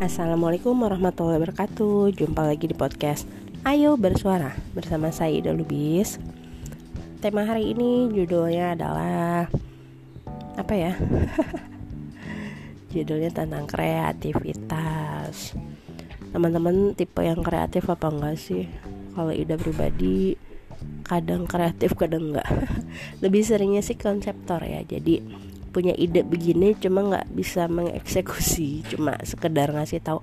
Assalamualaikum warahmatullahi wabarakatuh. Jumpa lagi di podcast Ayo bersuara bersama saya Ida Lubis. Tema hari ini judulnya adalah Apa ya? judulnya tentang kreativitas. Teman-teman tipe yang kreatif apa enggak sih? Kalau Ida pribadi kadang kreatif kadang enggak. Lebih seringnya sih konseptor ya. Jadi punya ide begini cuma nggak bisa mengeksekusi cuma sekedar ngasih tahu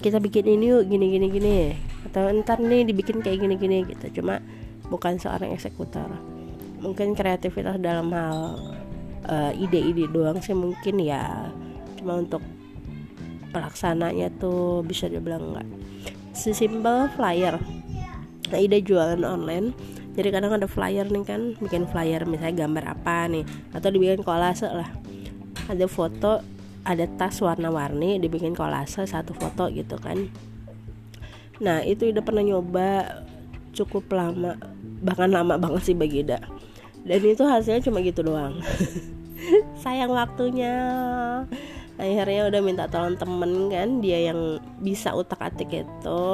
kita bikin ini yuk gini gini gini. Atau ntar nih dibikin kayak gini gini gitu. Cuma bukan seorang eksekutor. Mungkin kreativitas dalam hal uh, ide-ide doang sih mungkin ya. Cuma untuk pelaksananya tuh bisa dibilang enggak sesimpel flyer. Nah ide jualan online jadi kadang ada flyer nih kan bikin flyer misalnya gambar apa nih atau dibikin kolase lah. Ada foto ada tas warna-warni dibikin kolase satu foto gitu kan. Nah itu udah pernah nyoba cukup lama bahkan lama banget sih bagi Ida. Dan itu hasilnya cuma gitu doang. Sayang waktunya akhirnya udah minta tolong temen kan dia yang bisa utak atik itu.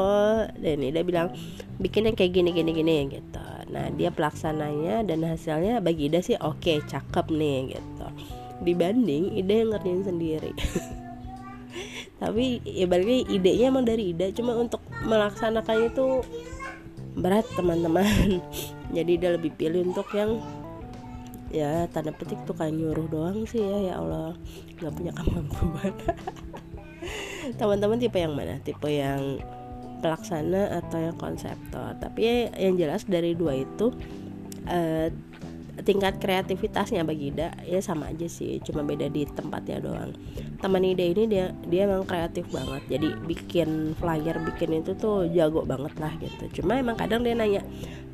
Dan dia bilang bikinnya kayak gini gini gini gitu. Nah dia pelaksananya dan hasilnya bagi Ida sih oke okay, cakep nih gitu. Dibanding Ida yang ngerjain sendiri. Tapi ya baliknya idenya emang dari Ida. Cuma untuk melaksanakannya itu berat teman-teman. Jadi dia lebih pilih untuk yang ya tanda petik tuh kayak nyuruh doang sih ya ya Allah. Nggak punya kemampuan teman-teman tipe yang mana? Tipe yang pelaksana atau yang konseptor? Tapi yang jelas dari dua itu uh, tingkat kreativitasnya bagi Ida ya sama aja sih cuma beda di tempatnya doang. Teman Ida ini dia dia emang kreatif banget jadi bikin flyer bikin itu tuh jago banget lah gitu. Cuma emang kadang dia nanya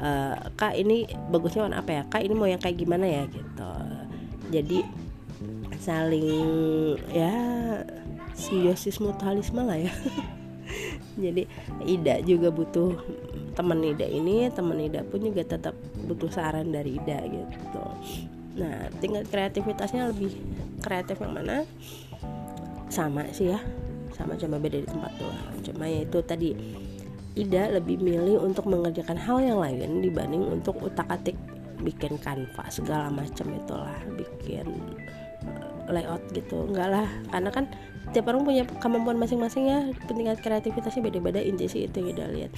e, kak ini bagusnya warna apa ya? Kak ini mau yang kayak gimana ya? Gitu. Jadi saling ya simbiosis mutualisme lah ya. Jadi Ida juga butuh teman Ida ini teman Ida pun juga tetap butuh saran dari Ida gitu. Nah tingkat kreativitasnya lebih kreatif yang mana? Sama sih ya sama cuma beda di tempat doang. Cuma ya itu tadi Ida lebih milih untuk mengerjakan hal yang lain dibanding untuk utak atik bikin kanvas segala macam itulah bikin eh, layout gitu. Enggak lah karena kan tiap orang punya kemampuan masing-masing ya. Tingkat kreativitasnya beda-beda inti sih itu yang Ida lihat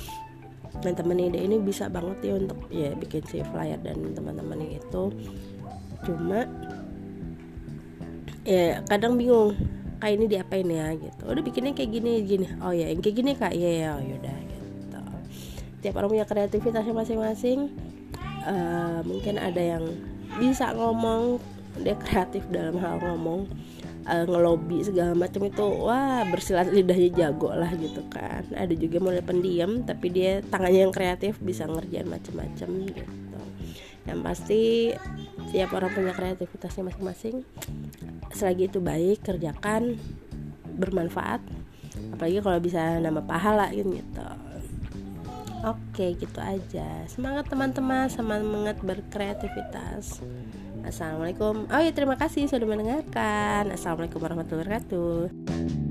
nah temen ide ini bisa banget ya untuk ya bikin si flyer dan teman-teman itu. Cuma ya kadang bingung kayak ini diapain ya? gitu. Udah bikinnya kayak gini gini. Oh ya yang kayak gini kak. Ya ya yaudah gitu. Tiap orang punya kreativitasnya masing-masing. Uh, mungkin ada yang bisa ngomong dia kreatif dalam hal ngomong uh, ngelobi segala macam itu wah bersilat lidahnya jago lah gitu kan. Ada juga mulai pendiam tapi dia tangannya yang kreatif bisa ngerjain macam-macam gitu. Yang pasti tiap orang punya kreativitasnya masing-masing. Selagi itu baik kerjakan bermanfaat. Apalagi kalau bisa nama pahala gitu Oke gitu aja. Semangat teman-teman. Semangat berkreativitas. Assalamualaikum. Oh ya terima kasih sudah mendengarkan. Assalamualaikum warahmatullahi wabarakatuh